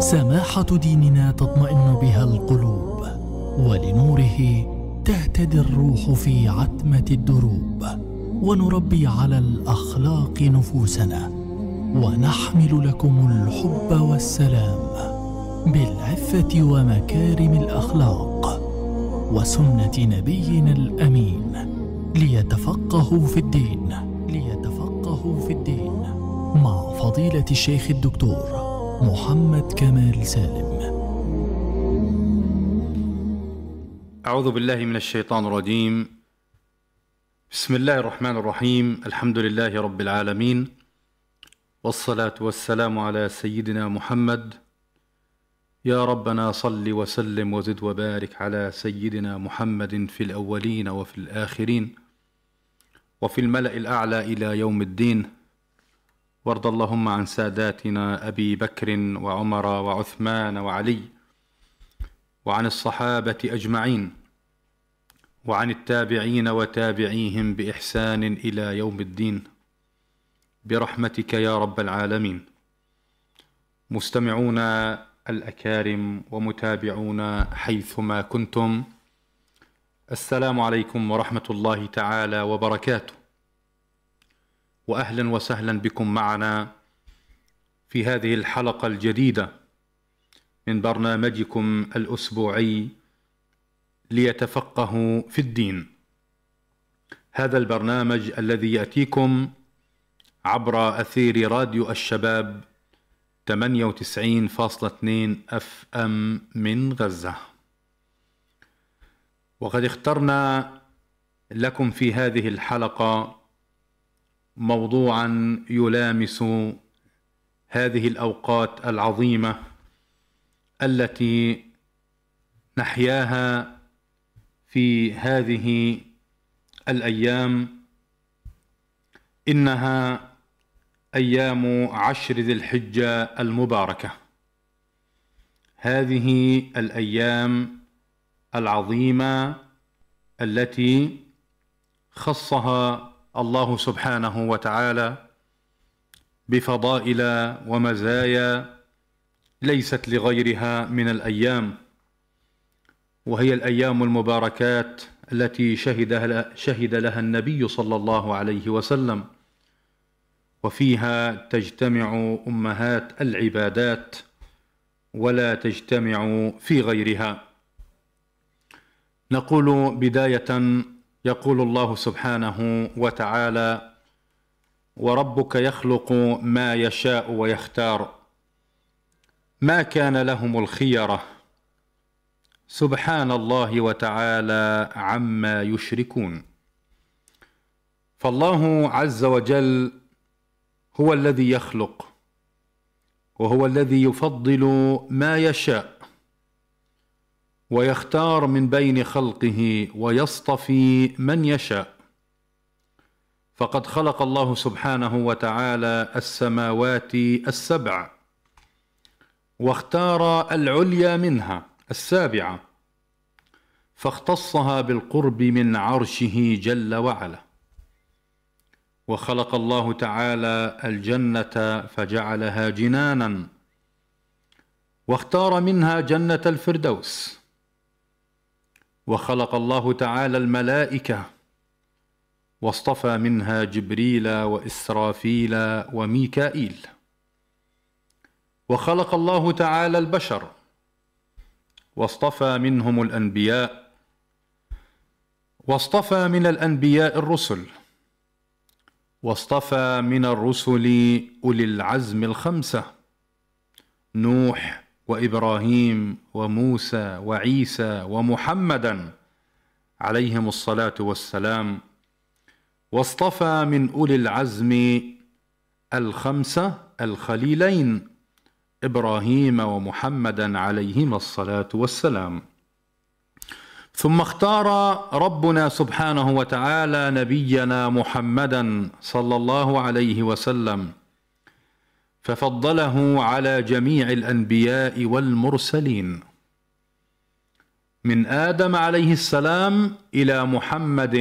سماحة ديننا تطمئن بها القلوب ولنوره تهتدي الروح في عتمة الدروب ونربي على الأخلاق نفوسنا ونحمل لكم الحب والسلام بالعفة ومكارم الأخلاق وسنة نبينا الأمين ليتفقهوا في الدين ليتفقهوا في الدين مع فضيلة الشيخ الدكتور محمد كمال سالم. أعوذ بالله من الشيطان الرجيم. بسم الله الرحمن الرحيم. الحمد لله رب العالمين. والصلاة والسلام على سيدنا محمد. يا ربنا صل وسلم وزد وبارك على سيدنا محمد في الأولين وفي الآخرين. وفي الملأ الأعلى إلى يوم الدين. وارض اللهم عن ساداتنا أبي بكر وعمر وعثمان وعلي وعن الصحابة أجمعين وعن التابعين وتابعيهم بإحسان إلى يوم الدين. برحمتك يا رب العالمين. مستمعونا الأكارم ومتابعونا حيثما كنتم السلام عليكم ورحمة الله تعالى وبركاته. واهلا وسهلا بكم معنا في هذه الحلقة الجديدة من برنامجكم الأسبوعي ليتفقهوا في الدين. هذا البرنامج الذي يأتيكم عبر أثير راديو الشباب 98.2 اف ام من غزة. وقد اخترنا لكم في هذه الحلقة موضوعا يلامس هذه الأوقات العظيمة التي نحياها في هذه الأيام. إنها أيام عشر ذي الحجة المباركة. هذه الأيام العظيمة التي خصها الله سبحانه وتعالى بفضائل ومزايا ليست لغيرها من الأيام وهي الأيام المباركات التي شهد شهد لها النبي صلى الله عليه وسلم وفيها تجتمع أمهات العبادات ولا تجتمع في غيرها. نقول بداية يقول الله سبحانه وتعالى وربك يخلق ما يشاء ويختار. ما كان لهم الخيرة. سبحان الله وتعالى عما يشركون. فالله عز وجل هو الذي يخلق وهو الذي يفضل ما يشاء. ويختار من بين خلقه ويصطفي من يشاء. فقد خلق الله سبحانه وتعالى السماوات السبع واختار العليا منها السابعة فاختصها بالقرب من عرشه جل وعلا. وخلق الله تعالى الجنة فجعلها جنانا واختار منها جنة الفردوس. وخلق الله تعالى الملائكة واصطفى منها جبريل وإسرافيل وميكائيل. وخلق الله تعالى البشر واصطفى منهم الأنبياء واصطفى من الأنبياء الرسل واصطفى من الرسل أولي العزم الخمسة نوح وإبراهيم وموسى وعيسى ومحمدا عليهم الصلاة والسلام. واصطفى من أولي العزم الخمسه الخليلين إبراهيم ومحمدا عليهما الصلاة والسلام. ثم اختار ربنا سبحانه وتعالى نبينا محمدا صلى الله عليه وسلم. ففضله على جميع الأنبياء والمرسلين. من آدم عليه السلام إلى محمد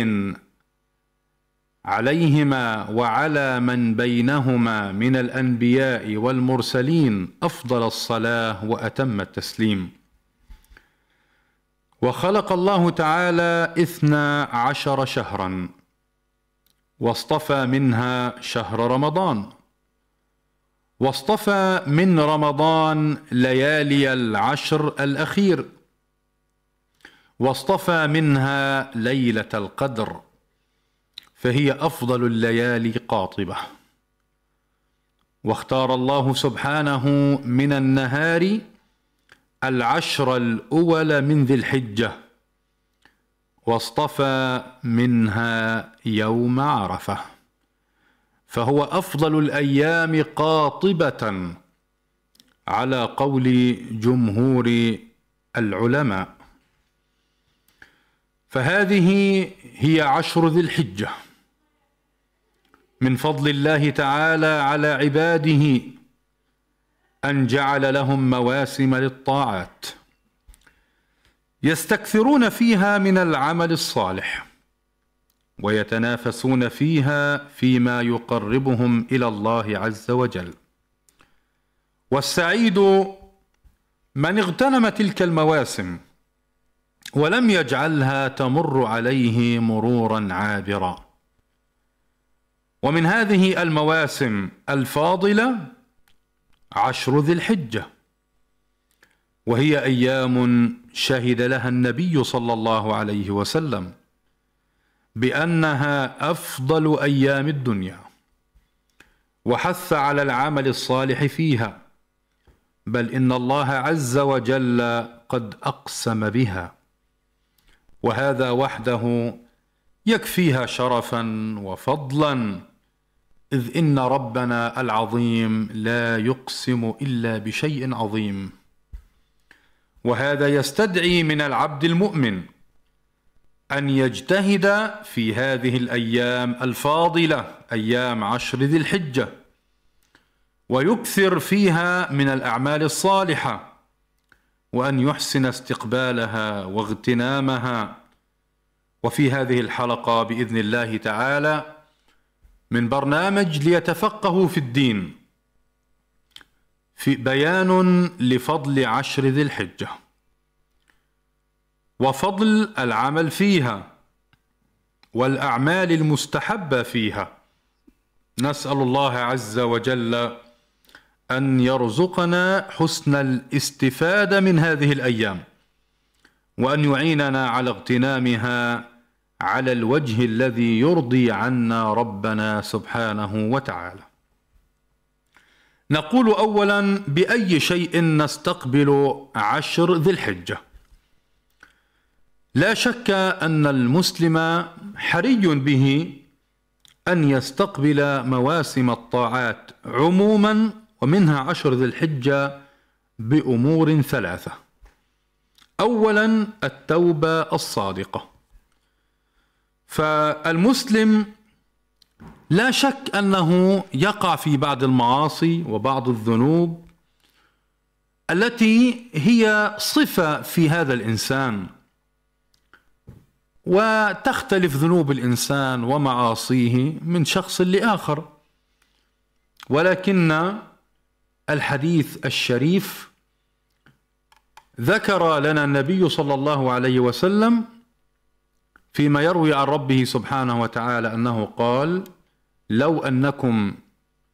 عليهما وعلى من بينهما من الأنبياء والمرسلين أفضل الصلاة وأتم التسليم. وخلق الله تعالى اثنا عشر شهرا واصطفى منها شهر رمضان. واصطفى من رمضان ليالي العشر الأخير. واصطفى منها ليلة القدر فهي أفضل الليالي قاطبة. واختار الله سبحانه من النهار العشر الأول من ذي الحجة واصطفى منها يوم عرفة. فهو أفضل الأيام قاطبة على قول جمهور العلماء. فهذه هي عشر ذي الحجة. من فضل الله تعالى على عباده أن جعل لهم مواسم للطاعات. يستكثرون فيها من العمل الصالح. ويتنافسون فيها فيما يقربهم إلى الله عز وجل. والسعيد من اغتنم تلك المواسم ولم يجعلها تمر عليه مرورا عابرا. ومن هذه المواسم الفاضلة عشر ذي الحجة وهي أيام شهد لها النبي صلى الله عليه وسلم. بأنها أفضل أيام الدنيا وحث على العمل الصالح فيها بل إن الله عز وجل قد أقسم بها وهذا وحده يكفيها شرفا وفضلا إذ إن ربنا العظيم لا يقسم إلا بشيء عظيم وهذا يستدعي من العبد المؤمن أن يجتهد في هذه الأيام الفاضلة أيام عشر ذي الحجة ويكثر فيها من الأعمال الصالحة وأن يحسن استقبالها واغتنامها. وفي هذه الحلقة بإذن الله تعالى من برنامج ليتفقهوا في الدين في بيان لفضل عشر ذي الحجة. وفضل العمل فيها والأعمال المستحبة فيها. نسأل الله عز وجل أن يرزقنا حسن الاستفادة من هذه الأيام وأن يعيننا على اغتنامها على الوجه الذي يرضي عنا ربنا سبحانه وتعالى. نقول اولا بأي شيء نستقبل عشر ذي الحجة. لا شك أن المسلم حري به أن يستقبل مواسم الطاعات عموما ومنها عشر ذي الحجة بأمور ثلاثة. اولا التوبة الصادقة. فالمسلم لا شك أنه يقع في بعض المعاصي وبعض الذنوب التي هي صفة في هذا الإنسان. وتختلف ذنوب الإنسان ومعاصيه من شخص لآخر. ولكن الحديث الشريف ذكر لنا النبي صلى الله عليه وسلم فيما يروي عن ربه سبحانه وتعالى أنه قال لو أنكم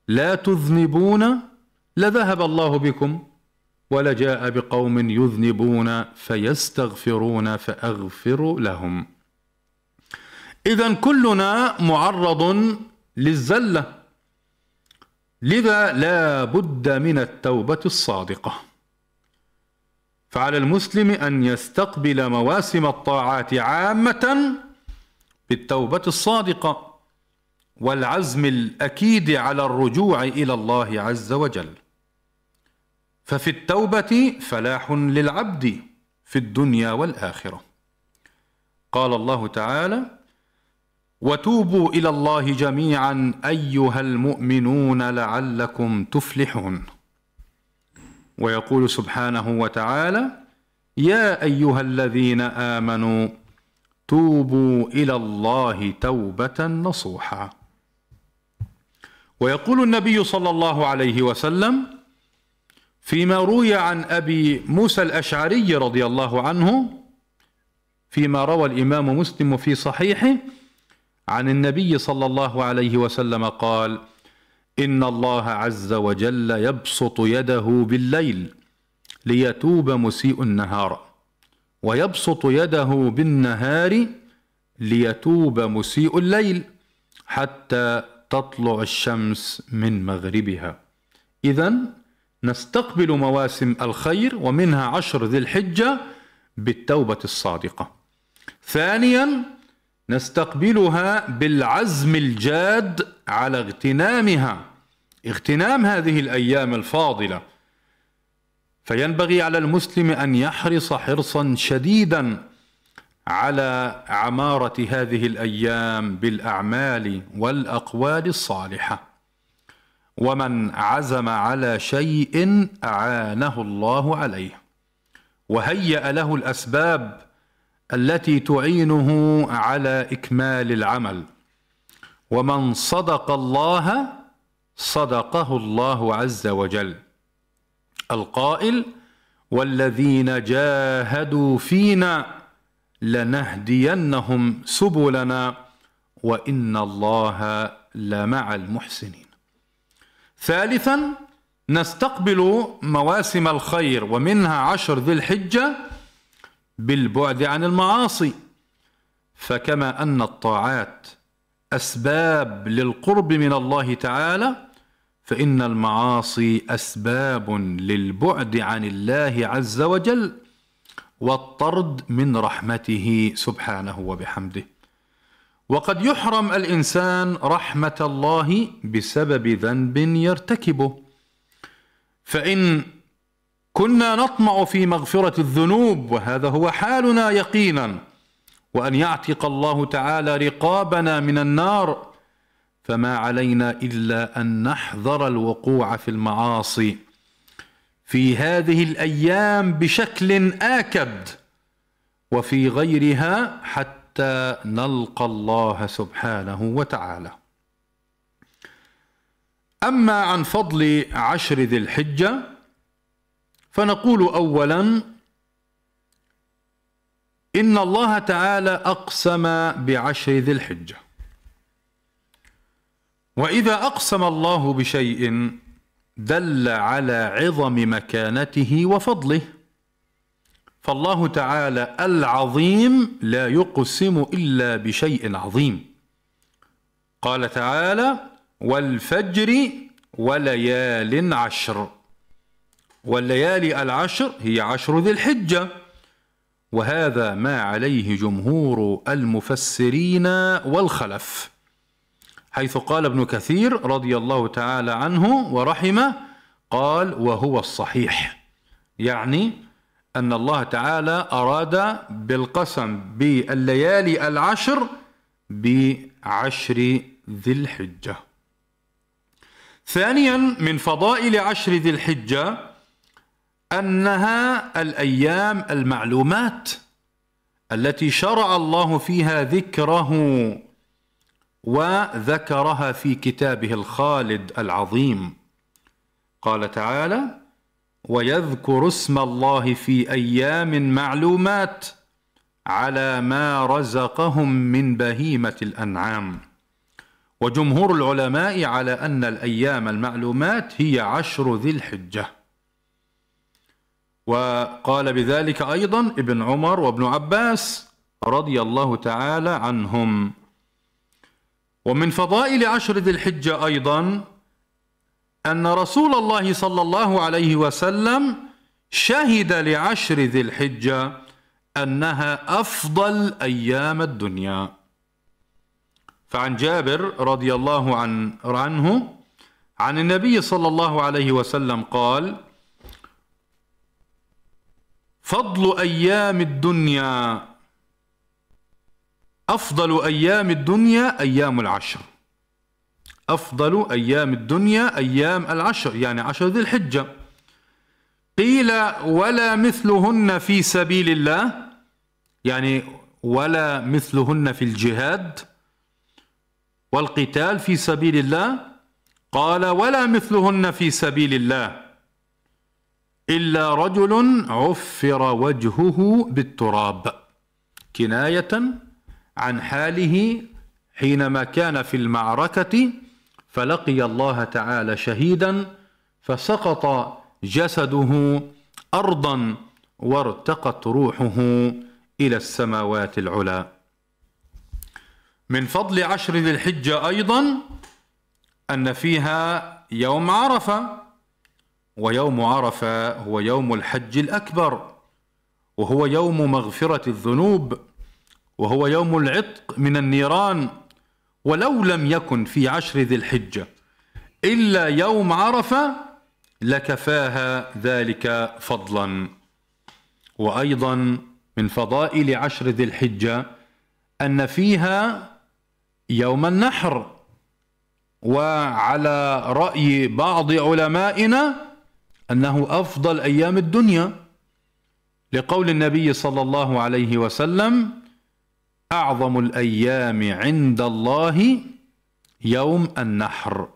لا تذنبون لذهب الله بكم ولجاء بقوم يذنبون فيستغفرون فأغفر لهم. اذا كلنا معرض للزلة. لذا لا بد من التوبة الصادقة. فعلى المسلم أن يستقبل مواسم الطاعات عامة بالتوبة الصادقة والعزم الأكيد على الرجوع إلى الله عز وجل. ففي التوبة فلاح للعبد في الدنيا والآخرة. قال الله تعالى وتوبوا إلى الله جميعا أيها المؤمنون لعلكم تفلحون. ويقول سبحانه وتعالى يا أيها الذين آمنوا توبوا إلى الله توبة نصوحا. ويقول النبي صلى الله عليه وسلم فيما روي عن أبي موسى الأشعري رضي الله عنه فيما روى الإمام مسلم في صحيحه عن النبي صلى الله عليه وسلم قال إن الله عز وجل يبسط يده بالليل ليتوب مسيء النهار ويبسط يده بالنهار ليتوب مسيء الليل حتى تطلع الشمس من مغربها. اذا نستقبل مواسم الخير ومنها عشر ذي الحجة بالتوبة الصادقة. ثانيا نستقبلها بالعزم الجاد على اغتنامها. اغتنام هذه الأيام الفاضلة. فينبغي على المسلم أن يحرص حرصا شديدا على عمارة هذه الأيام بالأعمال والأقوال الصالحة. ومن عزم على شيء أعانه الله عليه. وهيأ له الأسباب التي تعينه على إكمال العمل. ومن صدق الله صدقه الله عز وجل. القائل والذين جاهدوا فينا لنهدينهم سبلنا وإن الله لمع المحسنين. ثالثا نستقبل مواسم الخير ومنها عشر ذي الحجة بالبعد عن المعاصي. فكما أن الطاعات أسباب للقرب من الله تعالى فإن المعاصي أسباب للبعد عن الله عز وجل والطرد من رحمته سبحانه وبحمده. وقد يحرم الإنسان رحمة الله بسبب ذنب يرتكبه. فإن كنا نطمع في مغفرة الذنوب وهذا هو حالنا يقينا. وأن يعتق الله تعالى رقابنا من النار فما علينا إلا أن نحذر الوقوع في المعاصي. في هذه الأيام بشكل آكد وفي غيرها حتى نلقى الله سبحانه وتعالى. أما عن فضل عشر ذي الحجة فنقول اولا إن الله تعالى أقسم بعشر ذي الحجة. وإذا أقسم الله بشيء دل على عظم مكانته وفضله فالله تعالى العظيم لا يقسم إلا بشيء عظيم. قال تعالى والفجر وليال عشر. والليالي العشر هي عشر ذي الحجة. وهذا ما عليه جمهور المفسرين والخلف. حيث قال ابن كثير رضي الله تعالى عنه ورحمه قال وهو الصحيح. يعني أن الله تعالى أراد بالقسم بالليالي العشر بعشر ذي الحجة. ثانيا من فضائل عشر ذي الحجة أنها الأيام المعلومات التي شرع الله فيها ذكره وذكرها في كتابه الخالد العظيم. قال تعالى ويذكر اسم الله في أيام معلومات على ما رزقهم من بهيمة الأنعام. وجمهور العلماء على أن الأيام المعلومات هي عشر ذي الحجة. وقال بذلك أيضا ابن عمر وابن عباس رضي الله تعالى عنهم. ومن فضائل عشر ذي الحجة أيضا أن رسول الله صلى الله عليه وسلم شهد لعشر ذي الحجة أنها أفضل أيام الدنيا. فعن جابر رضي الله عن عنه عن النبي صلى الله عليه وسلم قال فضل أيام الدنيا أفضل أيام الدنيا أيام العشر. أفضل أيام الدنيا أيام العشر يعني عشر ذي الحجة. قيل ولا مثلهن في سبيل الله يعني ولا مثلهن في الجهاد والقتال في سبيل الله. قال ولا مثلهن في سبيل الله. إلا رجل عفر وجهه بالتراب. كناية عن حاله حينما كان في المعركة فلقي الله تعالى شهيدا فسقط جسده أرضا وارتقت روحه إلى السماوات العلى من فضل عشر ذي الحجة أيضا أن فيها يوم عرفة. ويوم عرفة هو يوم الحج الأكبر وهو يوم مغفرة الذنوب وهو يوم العتق من النيران ولو لم يكن في عشر ذي الحجة. إلا يوم عرفة لكفاها ذلك فضلا. وأيضا من فضائل عشر ذي الحجة أن فيها يوم النحر. وعلى رأي بعض علمائنا أنه أفضل أيام الدنيا لقول النبي صلى الله عليه وسلم أعظم الأيام عند الله يوم النحر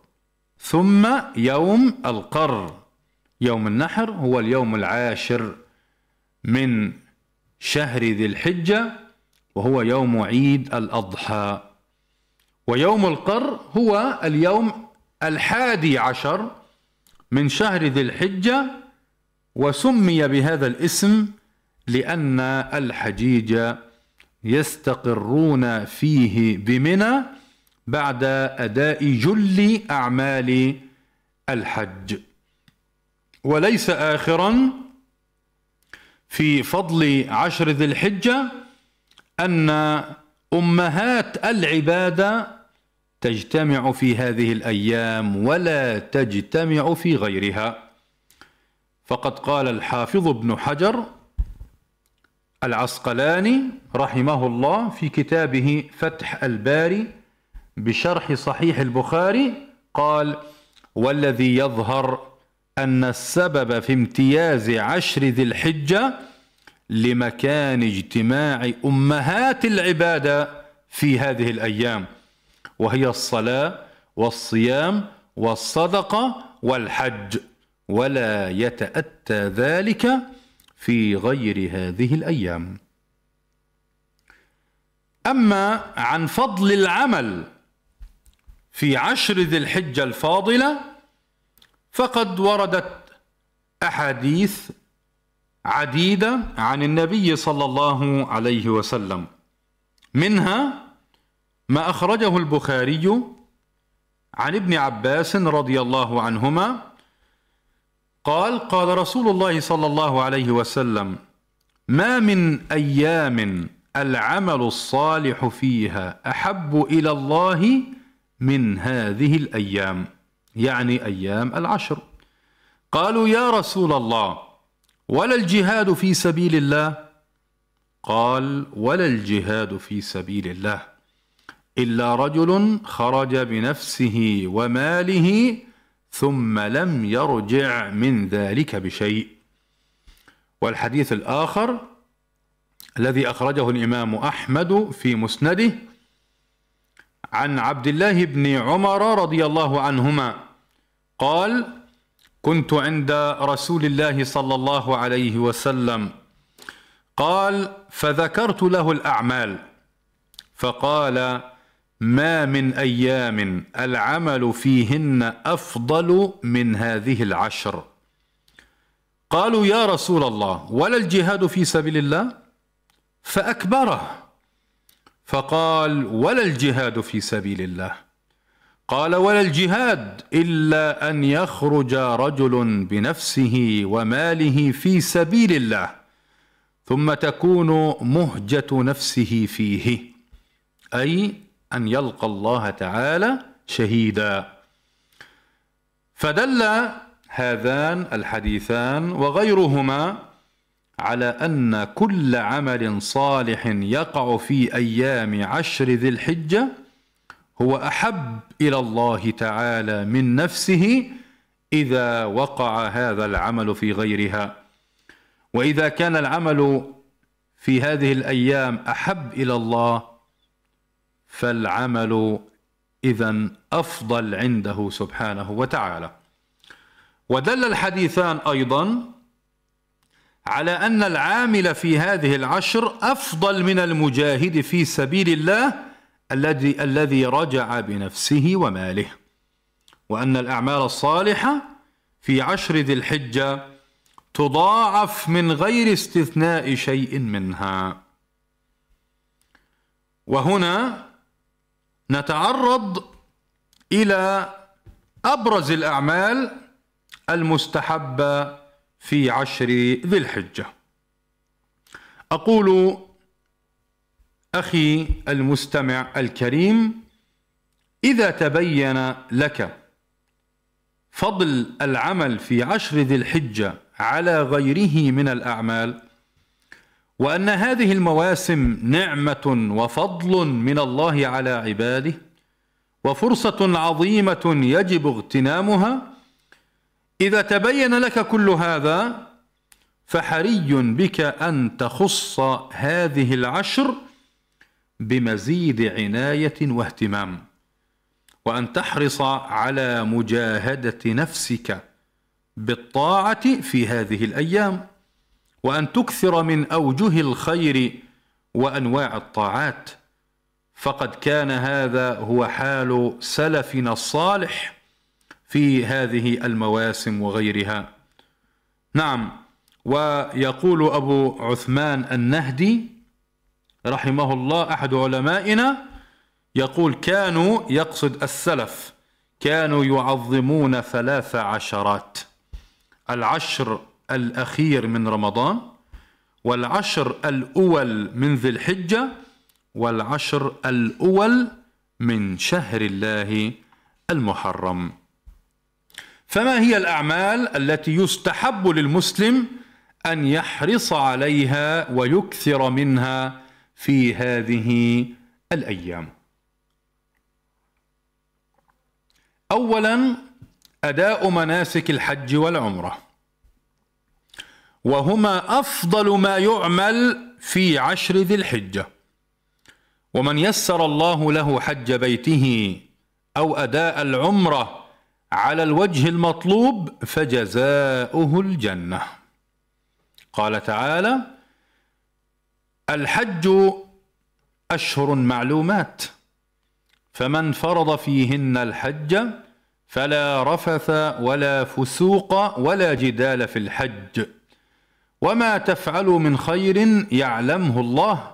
ثم يوم القر. يوم النحر هو اليوم العاشر من شهر ذي الحجة وهو يوم عيد الأضحى. ويوم القر هو اليوم الحادي عشر من شهر ذي الحجة وسمي بهذا الاسم لأن الحجيج يستقرون فيه بمنى بعد أداء جل أعمال الحج. وليس آخرا في فضل عشر ذي الحجة أن أمهات العبادة تجتمع في هذه الأيام ولا تجتمع في غيرها. فقد قال الحافظ ابن حجر العسقلاني رحمه الله في كتابه فتح الباري بشرح صحيح البخاري قال والذي يظهر أن السبب في امتياز عشر ذي الحجة لمكان اجتماع أمهات العبادة في هذه الأيام. وهي الصلاة والصيام والصدقة والحج ولا يتأتى ذلك في غير هذه الأيام. أما عن فضل العمل في عشر ذي الحجة الفاضلة فقد وردت أحاديث عديدة عن النبي صلى الله عليه وسلم منها ما أخرجه البخاري عن ابن عباس رضي الله عنهما قال قال رسول الله صلى الله عليه وسلم ما من أيام العمل الصالح فيها أحب إلى الله من هذه الأيام. يعني أيام العشر. قالوا يا رسول الله ولا الجهاد في سبيل الله؟ قال ولا الجهاد في سبيل الله. إلا رجل خرج بنفسه وماله ثم لم يرجع من ذلك بشيء. والحديث الآخر الذي أخرجه الإمام أحمد في مسنده عن عبد الله بن عمر رضي الله عنهما قال كنت عند رسول الله صلى الله عليه وسلم. قال فذكرت له الأعمال فقال ما من أيام العمل فيهن أفضل من هذه العشر. قالوا يا رسول الله ولا الجهاد في سبيل الله؟ فأكبره. فقال ولا الجهاد في سبيل الله؟ قال ولا الجهاد إلا أن يخرج رجل بنفسه وماله في سبيل الله ثم تكون مهجة نفسه فيه. أي أن يلقى الله تعالى شهيدا. فدل هذان الحديثان وغيرهما على أن كل عمل صالح يقع في أيام عشر ذي الحجة هو أحب إلى الله تعالى من نفسه إذا وقع هذا العمل في غيرها. وإذا كان العمل في هذه الأيام أحب إلى الله فالعمل اذا أفضل عنده سبحانه وتعالى. ودل الحديثان أيضا على أن العامل في هذه العشر أفضل من المجاهد في سبيل الله الذي الذي رجع بنفسه وماله. وأن الأعمال الصالحة في عشر ذي الحجة تضاعف من غير استثناء شيء منها. وهنا نتعرض إلى أبرز الأعمال المستحبة في عشر ذي الحجة. أقول أخي المستمع الكريم إذا تبين لك فضل العمل في عشر ذي الحجة على غيره من الأعمال وأن هذه المواسم نعمة وفضل من الله على عباده وفرصة عظيمة يجب اغتنامها. إذا تبين لك كل هذا فحري بك أن تخص هذه العشر بمزيد عناية واهتمام وأن تحرص على مجاهدة نفسك بالطاعة في هذه الأيام. وأن تكثر من أوجه الخير وأنواع الطاعات. فقد كان هذا هو حال سلفنا الصالح في هذه المواسم وغيرها. نعم ويقول أبو عثمان النهدي رحمه الله أحد علمائنا يقول كانوا يقصد السلف كانوا يعظمون ثلاث عشرات. العشر الأخير من رمضان والعشر الأول من ذي الحجة والعشر الأول من شهر الله المحرم. فما هي الأعمال التي يستحب للمسلم أن يحرص عليها ويكثر منها في هذه الأيام؟ اولا أداء مناسك الحج والعمرة. وهما أفضل ما يعمل في عشر ذي الحجة. ومن يسر الله له حج بيته أو أداء العمرة على الوجه المطلوب فجزاؤه الجنة. قال تعالى الحج أشهر معلومات فمن فرض فيهن الحج فلا رفث ولا فسوق ولا جدال في الحج. وما تفعلوا من خير يعلمه الله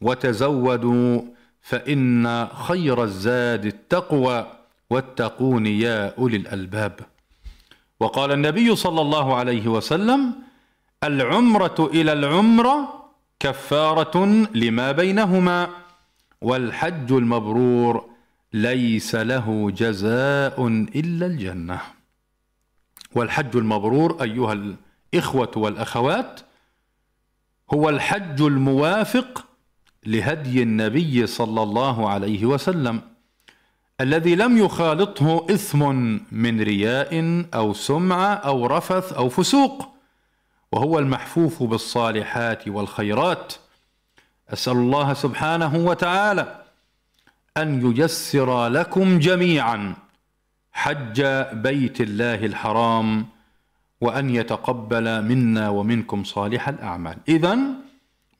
وتزودوا فان خير الزاد التقوى واتقون يا اولي الالباب. وقال النبي صلى الله عليه وسلم العمره إلى العمره كفاره لما بينهما والحج المبرور ليس له جزاء الا الجنه. والحج المبرور ايها الإخوة والأخوات هو الحج الموافق لهدي النبي صلى الله عليه وسلم الذي لم يخالطه إثم من رياء أو سمعة أو رفث أو فسوق وهو المحفوف بالصالحات والخيرات. أسأل الله سبحانه وتعالى أن ييسر لكم جميعا حج بيت الله الحرام وأن يتقبل منا ومنكم صالح الأعمال. اذا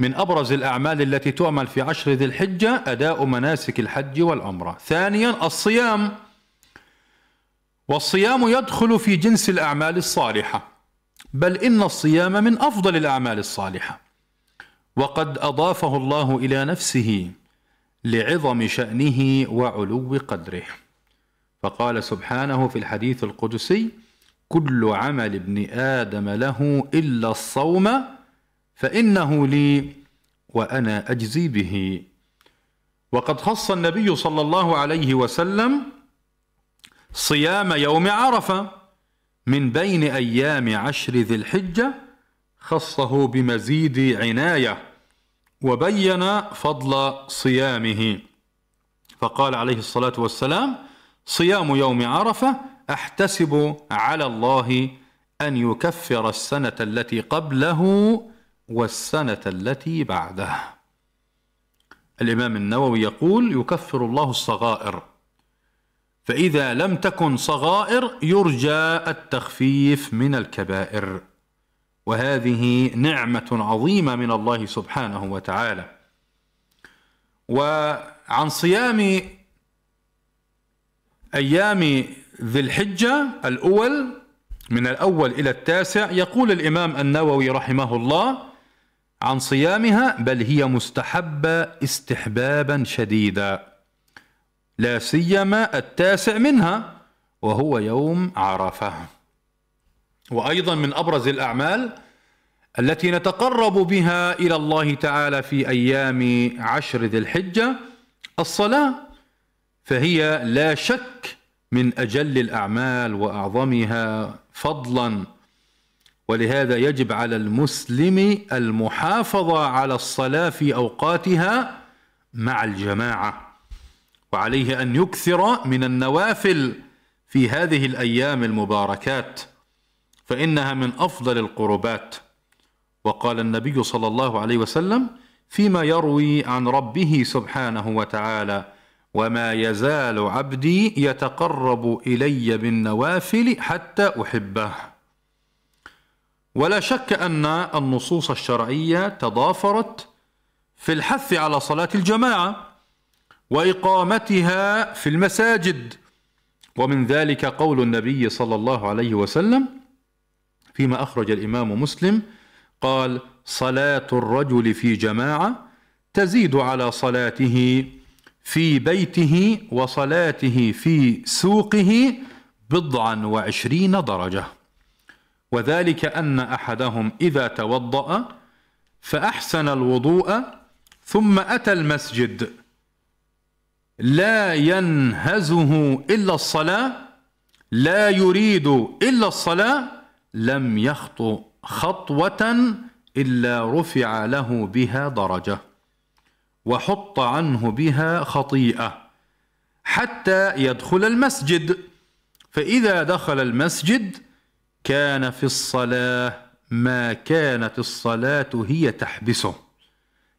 من أبرز الأعمال التي تعمل في عشر ذي الحجة أداء مناسك الحج والعمرة. ثانيا الصيام. والصيام يدخل في جنس الأعمال الصالحة. بل إن الصيام من أفضل الأعمال الصالحة. وقد أضافه الله إلى نفسه لعظم شأنه وعلو قدره. فقال سبحانه في الحديث القدسي كل عمل ابن آدم له إلا الصوم فإنه لي وأنا أجزي به. وقد خص النبي صلى الله عليه وسلم صيام يوم عرفة من بين أيام عشر ذي الحجة خصه بمزيد عناية وبين فضل صيامه. فقال عليه الصلاة والسلام صيام يوم عرفة أحتسب على الله أن يكفر السنة التي قبله والسنة التي بعده. الإمام النووي يقول يكفر الله الصغائر فإذا لم تكن صغائر يرجى التخفيف من الكبائر. وهذه نعمة عظيمة من الله سبحانه وتعالى. وعن صيام أيام ذي الحجة الأول من الأول إلى التاسع يقول الإمام النووي رحمه الله عن صيامها بل هي مستحبة استحبابا شديدا لا سيما التاسع منها وهو يوم عرفة. وأيضا من أبرز الأعمال التي نتقرب بها إلى الله تعالى في أيام عشر ذي الحجة الصلاة فهي لا شك من أجل الأعمال وأعظمها فضلا. ولهذا يجب على المسلم المحافظة على الصلاة في أوقاتها مع الجماعة. وعليه أن يكثر من النوافل في هذه الأيام المباركات فإنها من أفضل القربات. وقال النبي صلى الله عليه وسلم فيما يروي عن ربه سبحانه وتعالى وما يزال عبدي يتقرب إلي بالنوافل حتى أحبه. ولا شك أن النصوص الشرعية تضافرت في الحث على صلاة الجماعة وإقامتها في المساجد. ومن ذلك قول النبي صلى الله عليه وسلم فيما أخرج الإمام مسلم قال صلاة الرجل في جماعة تزيد على صلاته في بيته وصلاته في سوقه بضعا وعشرين درجة. وذلك أن أحدهم إذا توضأ فأحسن الوضوء ثم أتى المسجد. لا ينهزه إلا الصلاة لا يريد إلا الصلاة لم يخطو خطوة إلا رفع له بها درجة. وحط عنه بها خطيئة حتى يدخل المسجد. فإذا دخل المسجد كان في الصلاة ما كانت الصلاة هي تحبسه.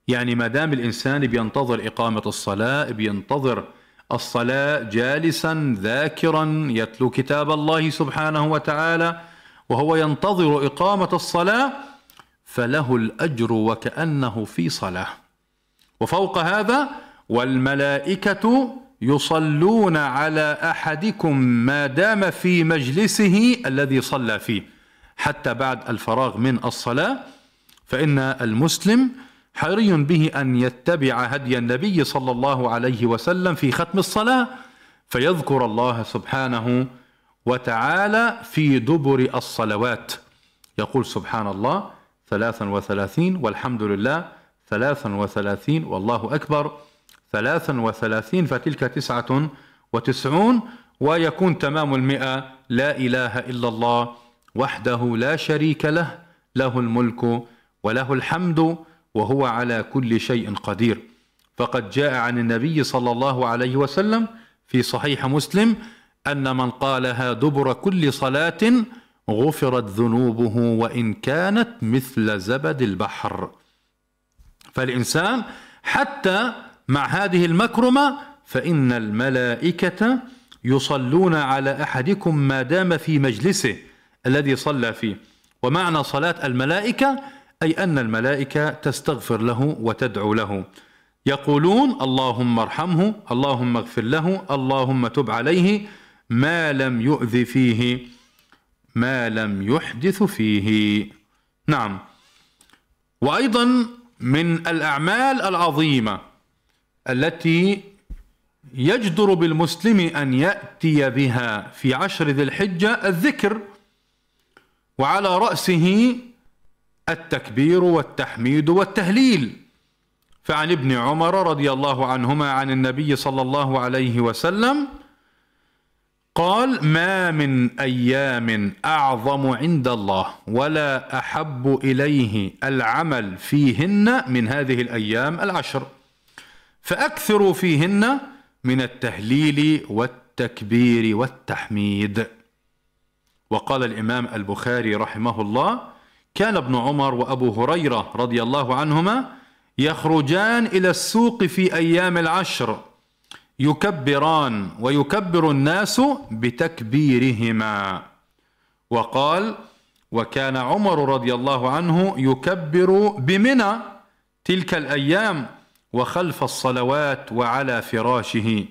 يعني ما دام الإنسان بينتظر إقامة الصلاة بينتظر الصلاة جالسا ذاكرا يتلو كتاب الله سبحانه وتعالى وهو ينتظر إقامة الصلاة فله الأجر وكأنه في صلاة. وفوق هذا والملائكة يصلون على أحدكم ما دام في مجلسه الذي صلى فيه. حتى بعد الفراغ من الصلاة فإن المسلم حري به أن يتبع هدي النبي صلى الله عليه وسلم في ختم الصلاة فيذكر الله سبحانه وتعالى في دبر الصلوات. يقول سبحان الله ثلاثا وثلاثين والحمد لله ثلاثا وثلاثين والله أكبر ثلاثا وثلاثين فتلك تسعة وتسعون ويكون تمام المئة لا إله إلا الله وحده لا شريك له له الملك وله الحمد وهو على كل شيء قدير. فقد جاء عن النبي صلى الله عليه وسلم في صحيح مسلم أن من قالها دبر كل صلاة غفرت ذنوبه وإن كانت مثل زبد البحر. فالإنسان حتى مع هذه المكرمة فإن الملائكة يصلون على أحدكم ما دام في مجلسه الذي صلى فيه. ومعنى صلاة الملائكة أي أن الملائكة تستغفر له وتدعو له. يقولون اللهم ارحمه اللهم اغفر له اللهم تب عليه. ما لم يؤذ فيه ما لم يحدث فيه. نعم. وأيضا من الأعمال العظيمة التي يجدر بالمسلم أن يأتي بها في عشر ذي الحجة الذكر وعلى رأسه التكبير والتحميد والتهليل. فعن ابن عمر رضي الله عنهما عن النبي صلى الله عليه وسلم قال ما من أيام أعظم عند الله ولا أحب إليه العمل فيهن من هذه الأيام العشر. فاكثروا فيهن من التهليل والتكبير والتحميد. وقال الإمام البخاري رحمه الله كان ابن عمر وأبو هريرة رضي الله عنهما يخرجان إلى السوق في أيام العشر يكبران ويكبر الناس بتكبيرهما. وقال وكان عمر رضي الله عنه يكبر بمنى تلك الأيام وخلف الصلوات وعلى فراشه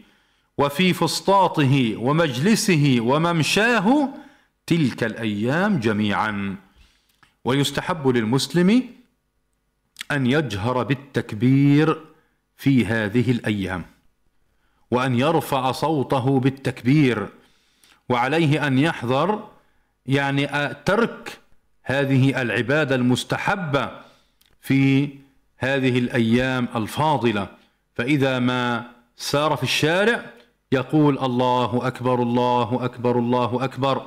وفي فسطاطه ومجلسه وممشاه تلك الأيام جميعا. ويستحب للمسلم أن يجهر بالتكبير في هذه الأيام. وأن يرفع صوته بالتكبير وعليه أن يحذر يعني ترك هذه العبادة المستحبة في هذه الأيام الفاضلة. فإذا ما سار في الشارع يقول الله أكبر الله أكبر الله أكبر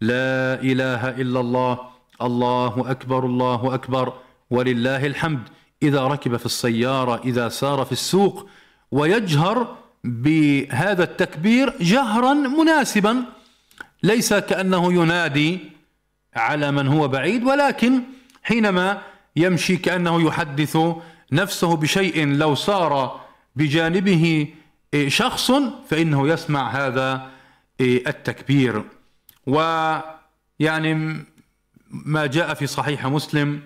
لا إله إلا الله الله أكبر الله أكبر ولله الحمد. إذا ركب في السيارة إذا سار في السوق ويجهر بهذا التكبير جهرا مناسبا ليس كأنه ينادي على من هو بعيد ولكن حينما يمشي كأنه يحدث نفسه بشيء لو سار بجانبه شخص فإنه يسمع هذا التكبير. ويعني ما جاء في صحيح مسلم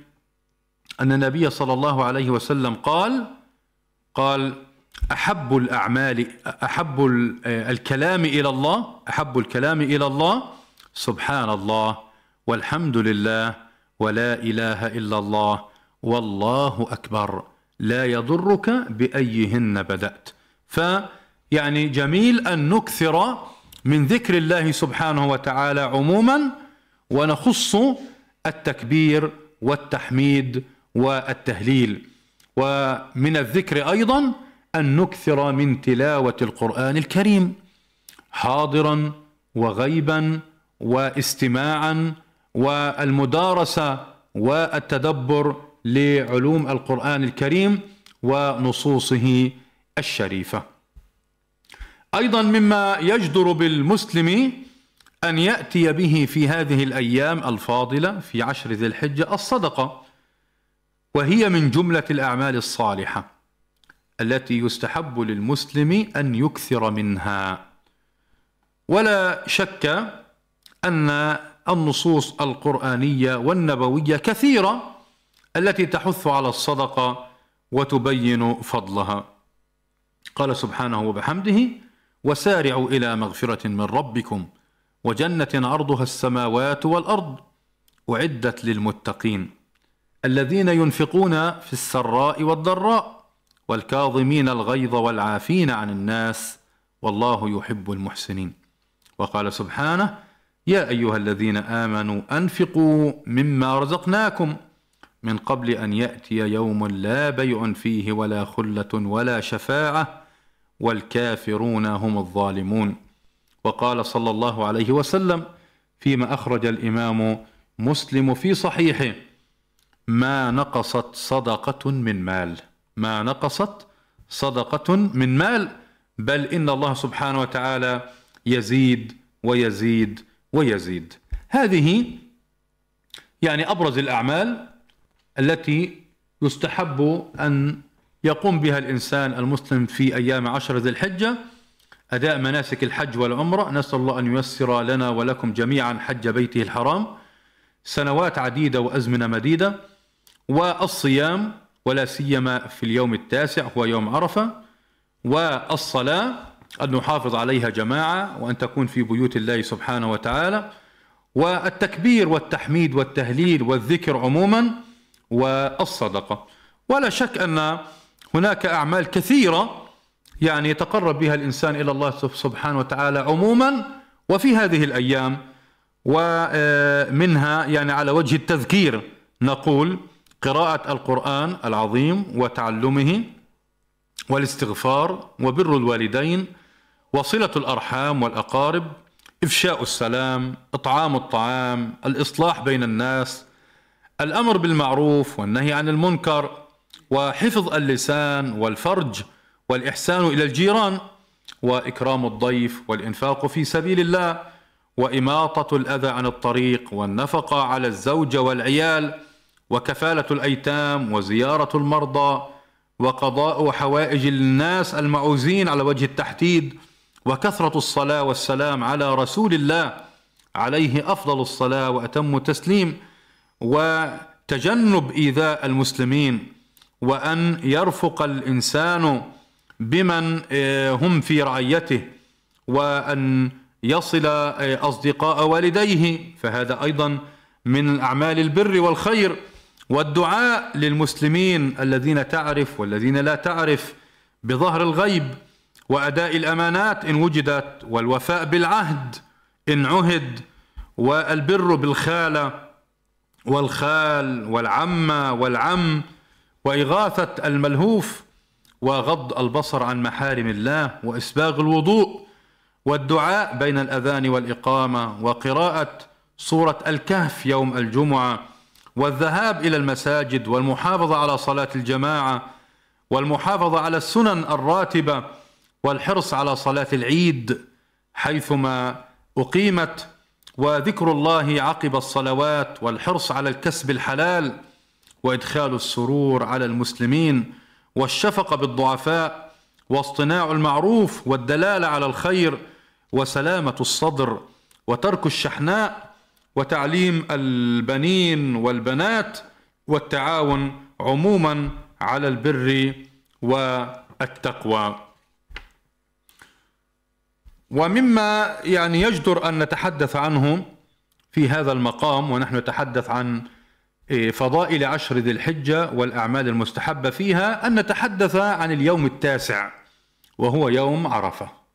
أن النبي صلى الله عليه وسلم قال قال أحب الأعمال أحب الكلام إلى الله أحب الكلام إلى الله. سبحان الله والحمد لله ولا إله إلا الله والله أكبر. لا يضرك بأيهن بدأت. فيعني جميل أن نكثر من ذكر الله سبحانه وتعالى عموما ونخص التكبير والتحميد والتهليل. ومن الذكر أيضا أن نكثر من تلاوة القرآن الكريم حاضرا وغيبا واستماعا والمدارسة والتدبر لعلوم القرآن الكريم ونصوصه الشريفة. أيضا مما يجدر بالمسلم أن يأتي به في هذه الأيام الفاضلة في عشر ذي الحجة الصدقة وهي من جملة الأعمال الصالحة. التي يستحب للمسلم أن يكثر منها. ولا شك أن النصوص القرآنية والنبوية كثيرة التي تحث على الصدقة وتبين فضلها. قال سبحانه وبحمده وسارعوا إلى مغفرة من ربكم وجنة عرضها السماوات والأرض أعدت للمتقين الذين ينفقون في السراء والضراء والكاظمين الغيظ والعافين عن الناس والله يحب المحسنين. وقال سبحانه يا أيها الذين آمنوا أنفقوا مما رزقناكم من قبل أن يأتي يوم لا بيع فيه ولا خلة ولا شفاعة والكافرون هم الظالمون. وقال صلى الله عليه وسلم فيما أخرج الإمام مسلم في صحيحه ما نقصت صدقة من مال. ما نقصت صدقة من مال بل إن الله سبحانه وتعالى يزيد ويزيد ويزيد. هذه يعني أبرز الأعمال التي يستحب أن يقوم بها الإنسان المسلم في أيام عشر ذي الحجة. أداء مناسك الحج والعمرة نسأل الله أن ييسر لنا ولكم جميعا حج بيته الحرام. سنوات عديدة وأزمنة مديدة. والصيام ولا سيما في اليوم التاسع هو يوم عرفة. والصلاة أن نحافظ عليها جماعة وأن تكون في بيوت الله سبحانه وتعالى. والتكبير والتحميد والتهليل والذكر عموما والصدقة. ولا شك أن هناك أعمال كثيرة يعني يتقرب بها الإنسان إلى الله سبحانه وتعالى عموما وفي هذه الأيام. ومنها يعني على وجه التذكير نقول قراءة القرآن العظيم وتعلمه والاستغفار وبر الوالدين وصلة الأرحام والأقارب إفشاء السلام إطعام الطعام الإصلاح بين الناس الأمر بالمعروف والنهي عن المنكر وحفظ اللسان والفرج والإحسان إلى الجيران وإكرام الضيف والإنفاق في سبيل الله وإماطة الأذى عن الطريق والنفقة على الزوجة والعيال وكفالة الأيتام وزيارة المرضى وقضاء حوائج الناس المعوزين على وجه التحديد وكثرة الصلاة والسلام على رسول الله عليه أفضل الصلاة وأتم التسليم وتجنب إيذاء المسلمين وأن يرفق الإنسان بمن آه، هم في رعيته وأن يصل آه، أصدقاء والديه فهذا أيضا من أعمال البر والخير. والدعاء للمسلمين الذين تعرف والذين لا تعرف بظهر الغيب وأداء الأمانات إن وجدت والوفاء بالعهد إن عهد والبر بالخالة والخال والعمة والعم وإغاثة الملهوف وغض البصر عن محارم الله وإسباغ الوضوء والدعاء بين الأذان والإقامة وقراءة سورة الكهف يوم الجمعة والذهاب إلى المساجد والمحافظة على صلاة الجماعة والمحافظة على السنن الراتبة والحرص على صلاة العيد حيثما أقيمت وذكر الله عقب الصلوات والحرص على الكسب الحلال وإدخال السرور على المسلمين والشفقة بالضعفاء واصطناع المعروف والدلالة على الخير وسلامة الصدر وترك الشحناء وتعليم البنين والبنات والتعاون عموما على البر والتقوى. ومما يعني يجدر أن نتحدث عنه في هذا المقام ونحن نتحدث عن إيه، فضائل عشر ذي الحجة والأعمال المستحبة فيها أن نتحدث عن اليوم التاسع وهو يوم عرفة.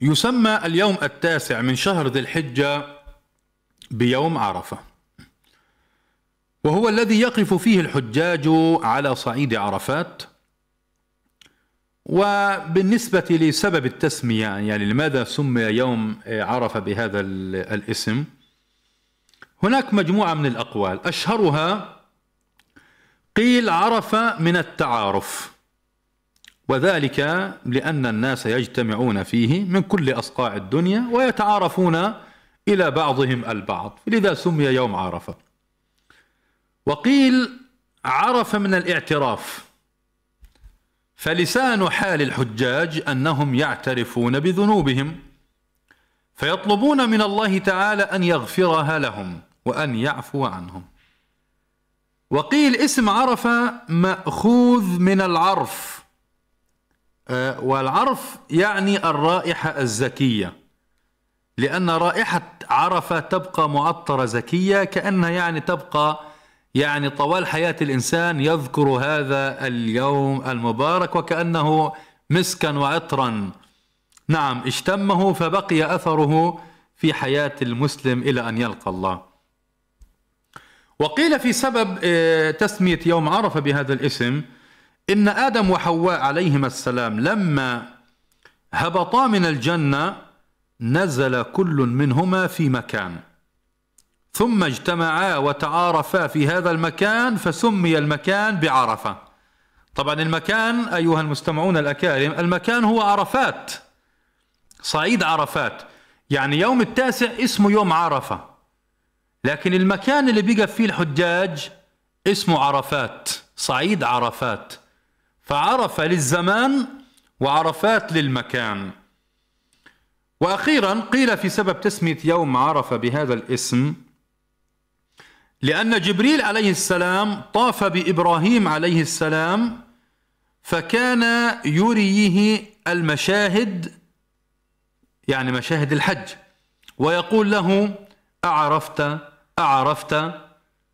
يسمى اليوم التاسع من شهر ذي الحجة بيوم عرفة. وهو الذي يقف فيه الحجاج على صعيد عرفات. وبالنسبة لسبب التسمية يعني لماذا سمي يوم عرفة بهذا الاسم؟ هناك مجموعة من الأقوال. أشهرها قيل عرفة من التعارف. وذلك لأن الناس يجتمعون فيه من كل أصقاع الدنيا ويتعارفون إلى بعضهم البعض لذا سمي يوم عرفة. وقيل عرف من الاعتراف. فلسان حال الحجاج أنهم يعترفون بذنوبهم فيطلبون من الله تعالى أن يغفرها لهم وأن يعفو عنهم. وقيل اسم عرفة مأخوذ من العرف. والعرف يعني الرائحة الزكية. لأن رائحة عرفة تبقى معطرة زكية كأنها يعني تبقى يعني طوال حياة الإنسان يذكر هذا اليوم المبارك وكأنه مسكا وعطرا. نعم اشتمه فبقي أثره في حياة المسلم إلى أن يلقى الله. وقيل في سبب آه، تسمية يوم عرفة بهذا الاسم إن آدم وحواء عليهما السلام لما هبطا من الجنة نزل كل منهما في مكان. ثم اجتمعا وتعارفا في هذا المكان فسمي المكان بعرفة. طبعا المكان أيها المستمعون الأكارم المكان هو عرفات. صعيد عرفات. يعني يوم التاسع اسمه يوم عرفة. لكن المكان اللي بيقف فيه الحجاج اسمه عرفات صعيد عرفات. فعرف للزمان وعرفات للمكان. وأخيرا قيل في سبب تسمية يوم عرفه بهذا الاسم لأن جبريل عليه السلام طاف بإبراهيم عليه السلام فكان يريه المشاهد يعني مشاهد الحج ويقول له أعرفت أعرفت.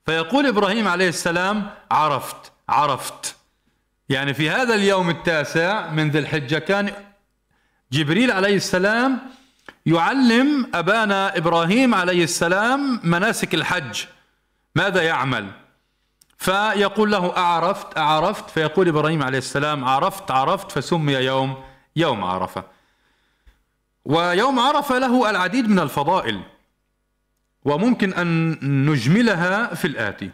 فيقول إبراهيم عليه السلام عرفت عرفت. يعني في هذا اليوم التاسع من ذي الحجة كان جبريل عليه السلام يعلم أبانا إبراهيم عليه السلام مناسك الحج. ماذا يعمل؟ فيقول له أعرفت أعرفت فيقول إبراهيم عليه السلام عرفت عرفت فسمي يوم يوم عرفة. ويوم عرفة له العديد من الفضائل وممكن أن نجملها في الآتي.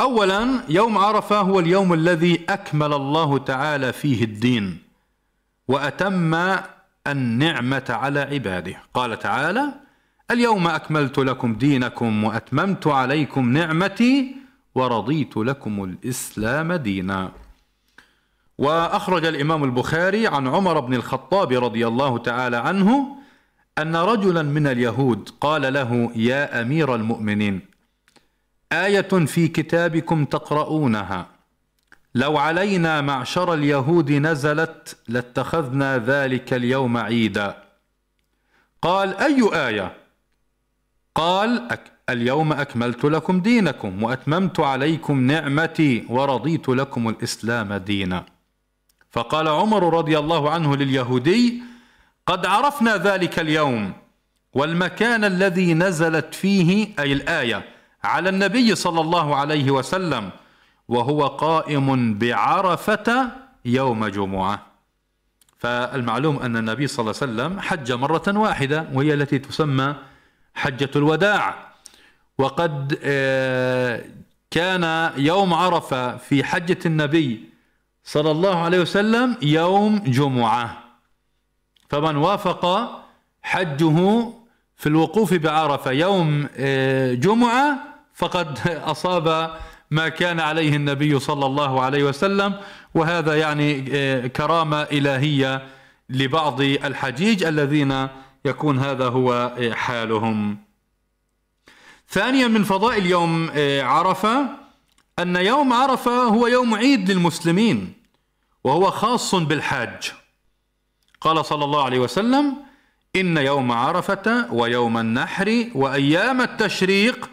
اولا يوم عرفة هو اليوم الذي أكمل الله تعالى فيه الدين وأتم النعمة على عباده. قال تعالى اليوم أكملت لكم دينكم وأتممت عليكم نعمتي ورضيت لكم الإسلام دينا. وأخرج الإمام البخاري عن عمر بن الخطاب رضي الله تعالى عنه أن رجلا من اليهود قال له يا أمير المؤمنين آية في كتابكم تقرؤونها. لو علينا معشر اليهود نزلت لاتخذنا ذلك اليوم عيدا. قال أي آية؟ قال اليوم أكملت لكم دينكم وأتممت عليكم نعمتي ورضيت لكم الإسلام دينا. فقال عمر رضي الله عنه لليهودي قد عرفنا ذلك اليوم والمكان الذي نزلت فيه أي الآية على النبي صلى الله عليه وسلم وهو قائم بعرفة يوم جمعة. فالمعلوم أن النبي صلى الله عليه وسلم حج مرة واحدة وهي التي تسمى حجة الوداع. وقد آه، كان يوم عرفة في حجة النبي صلى الله عليه وسلم يوم جمعة. فمن وافق حجه في الوقوف بعرفة. يوم آه، جمعة فقد أصاب ما كان عليه النبي صلى الله عليه وسلم وهذا يعني آه، كرامة إلهية لبعض الحجيج الذين يكون هذا هو آه، حالهم. ثانيا من فضائل يوم عرفة أن يوم عرفة هو يوم عيد للمسلمين وهو خاص بالحاج. قال صلى الله عليه وسلم إن يوم عرفة ويوم النحر وأيام التشريق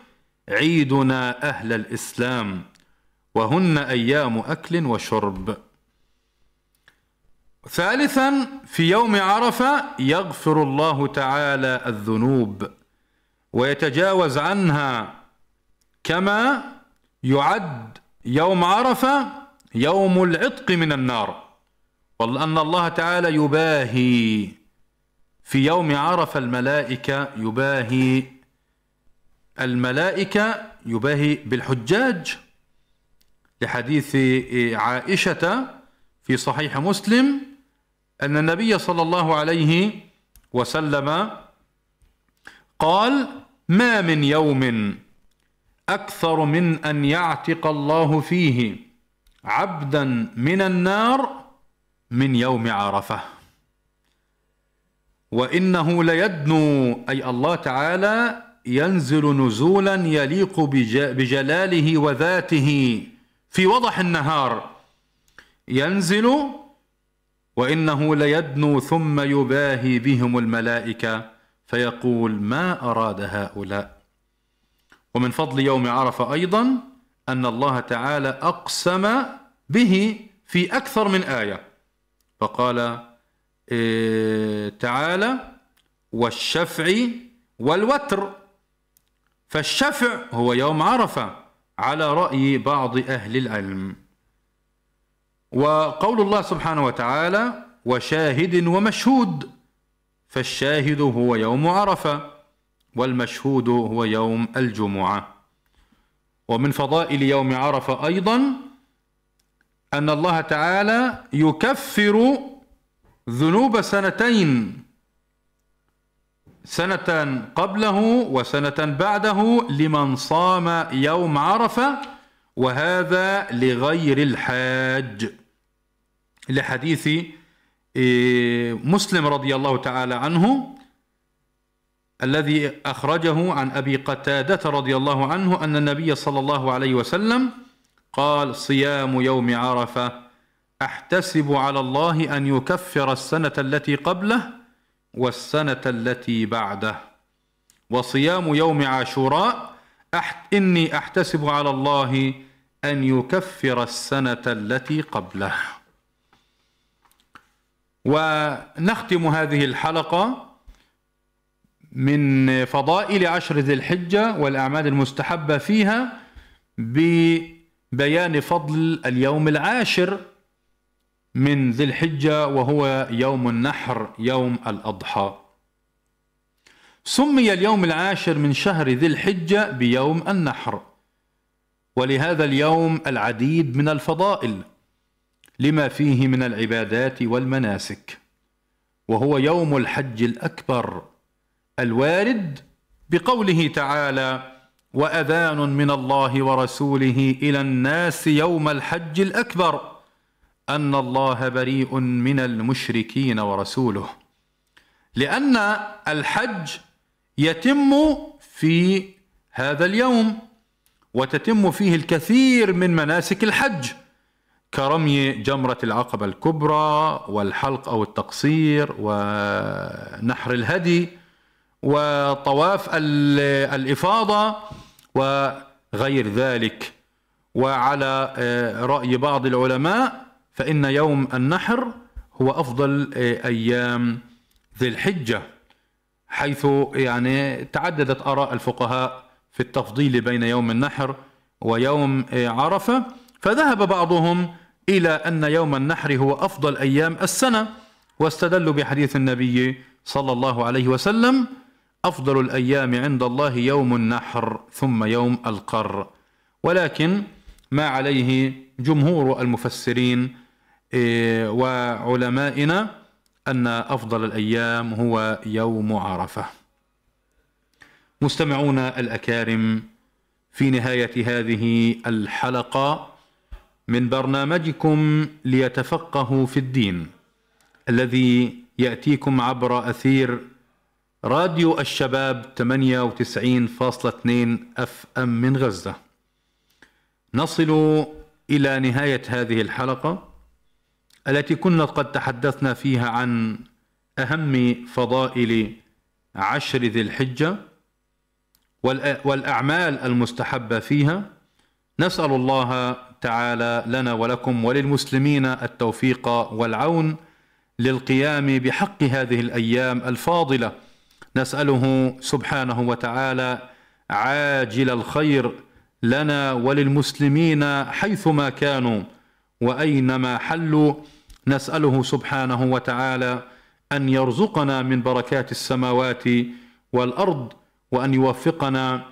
عيدنا أهل الإسلام وهن أيام أكل وشرب. ثالثا في يوم عرفة يغفر الله تعالى الذنوب ويتجاوز عنها كما يعد يوم عرفة يوم العتق من النار. وأن الله تعالى يباهي في يوم عرف الملائكة يباهي الملائكة يباهي بالحجاج لحديث عائشة في صحيح مسلم أن النبي صلى الله عليه وسلم قال ما من يوم أكثر من أن يعتق الله فيه عبدا من النار من يوم عرفة. وإنه ليدنو أي الله تعالى ينزل نزولا يليق بجلاله وذاته في وضح النهار. ينزل وإنه ليدنو ثم يباهي بهم الملائكة فيقول ما أراد هؤلاء؟ ومن فضل يوم عرفة أيضا أن الله تعالى أقسم به في أكثر من آية. فقال تعالى والشفع والوتر. فالشفع هو يوم عرفة على رأي بعض أهل العلم. وقول الله سبحانه وتعالى وشاهد ومشهود. فالشاهد هو يوم عرفة والمشهود هو يوم الجمعة. ومن فضائل يوم عرفة أيضا أن الله تعالى يكفر ذنوب سنتين. سنة قبله وسنة بعده لمن صام يوم عرفة وهذا لغير الحاج. لحديث إيه، مسلم رضي الله تعالى عنه الذي أخرجه عن أبي قتادة رضي الله عنه أن النبي صلى الله عليه وسلم قال صيام يوم عرفة أحتسب على الله أن يكفر السنة التي قبله والسنة التي بعده. وصيام يوم عاشوراء أحت إني أحتسب على الله أن يكفر السنة التي قبله. ونختم هذه الحلقة من فضائل عشر ذي الحجة والأعمال المستحبة فيها ب بيان فضل اليوم العاشر. من ذي الحجة وهو يوم النحر يوم الأضحى. سمي اليوم العاشر من شهر ذي الحجة بيوم النحر. ولهذا اليوم العديد من الفضائل لما فيه من العبادات والمناسك. وهو يوم الحج الأكبر الوارد بقوله تعالى وأذان من الله ورسوله إلى الناس يوم الحج الأكبر أن الله بريء من المشركين ورسوله. لأن الحج يتم في هذا اليوم وتتم فيه الكثير من مناسك الحج كرمي جمرة العقبة الكبرى والحلق أو التقصير ونحر الهدي وطواف الإفاضة وغير ذلك. وعلى آه، رأي بعض العلماء فإن يوم النحر هو أفضل آه، أيام ذي الحجة حيث يعني تعددت آراء الفقهاء في التفضيل بين يوم النحر ويوم آه، عرفة. فذهب بعضهم إلى أن يوم النحر هو أفضل أيام السنة واستدلوا بحديث النبي صلى الله عليه وسلم أفضل الأيام عند الله يوم النحر ثم يوم القر. ولكن ما عليه جمهور المفسرين وعلمائنا أن أفضل الأيام هو يوم عرفة. مستمعون الأكارم في نهاية هذه الحلقة من برنامجكم ليتفقهوا في الدين الذي يأتيكم عبر أثير راديو الشباب 98.2 أف أم من غزة. نصل إلى نهاية هذه الحلقة. التي كنا قد تحدثنا فيها عن أهم فضائل عشر ذي الحجة والأعمال المستحبة فيها نسأل الله تعالى لنا ولكم وللمسلمين التوفيق والعون للقيام بحق هذه الأيام الفاضلة. نسأله سبحانه وتعالى عاجل الخير لنا وللمسلمين حيثما كانوا وأينما حلوا. نسأله سبحانه وتعالى أن يرزقنا من بركات السماوات والأرض وأن يوفقنا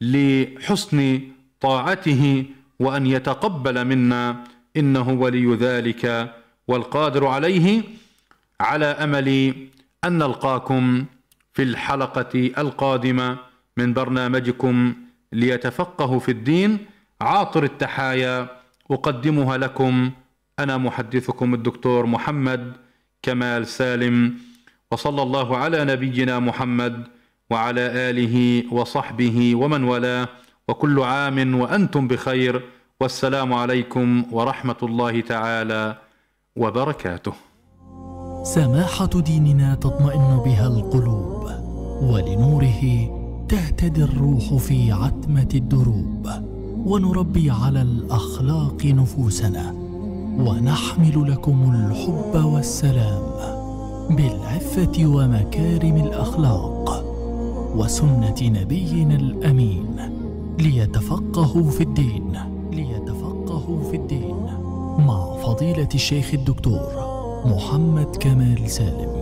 لحسن طاعته وأن يتقبل منا إنه ولي ذلك والقادر عليه على أمل أن نلقاكم في الحلقة القادمة من برنامجكم ليتفقهوا في الدين. عاطر التحايا أقدمها لكم أنا محدثكم الدكتور محمد كمال سالم وصلى الله على نبينا محمد وعلى آله وصحبه ومن والاه وكل عام وأنتم بخير والسلام عليكم ورحمة الله تعالى وبركاته. سماحة ديننا تطمئن بها القلوب ولنوره تهتدي الروح في عتمة الدروب ونربي على الأخلاق نفوسنا. ونحمل لكم الحب والسلام بالعفة ومكارم الأخلاق وسنة نبينا الأمين ليتفقهوا في الدين ليتفقهوا في الدين مع فضيلة الشيخ الدكتور محمد كمال سالم.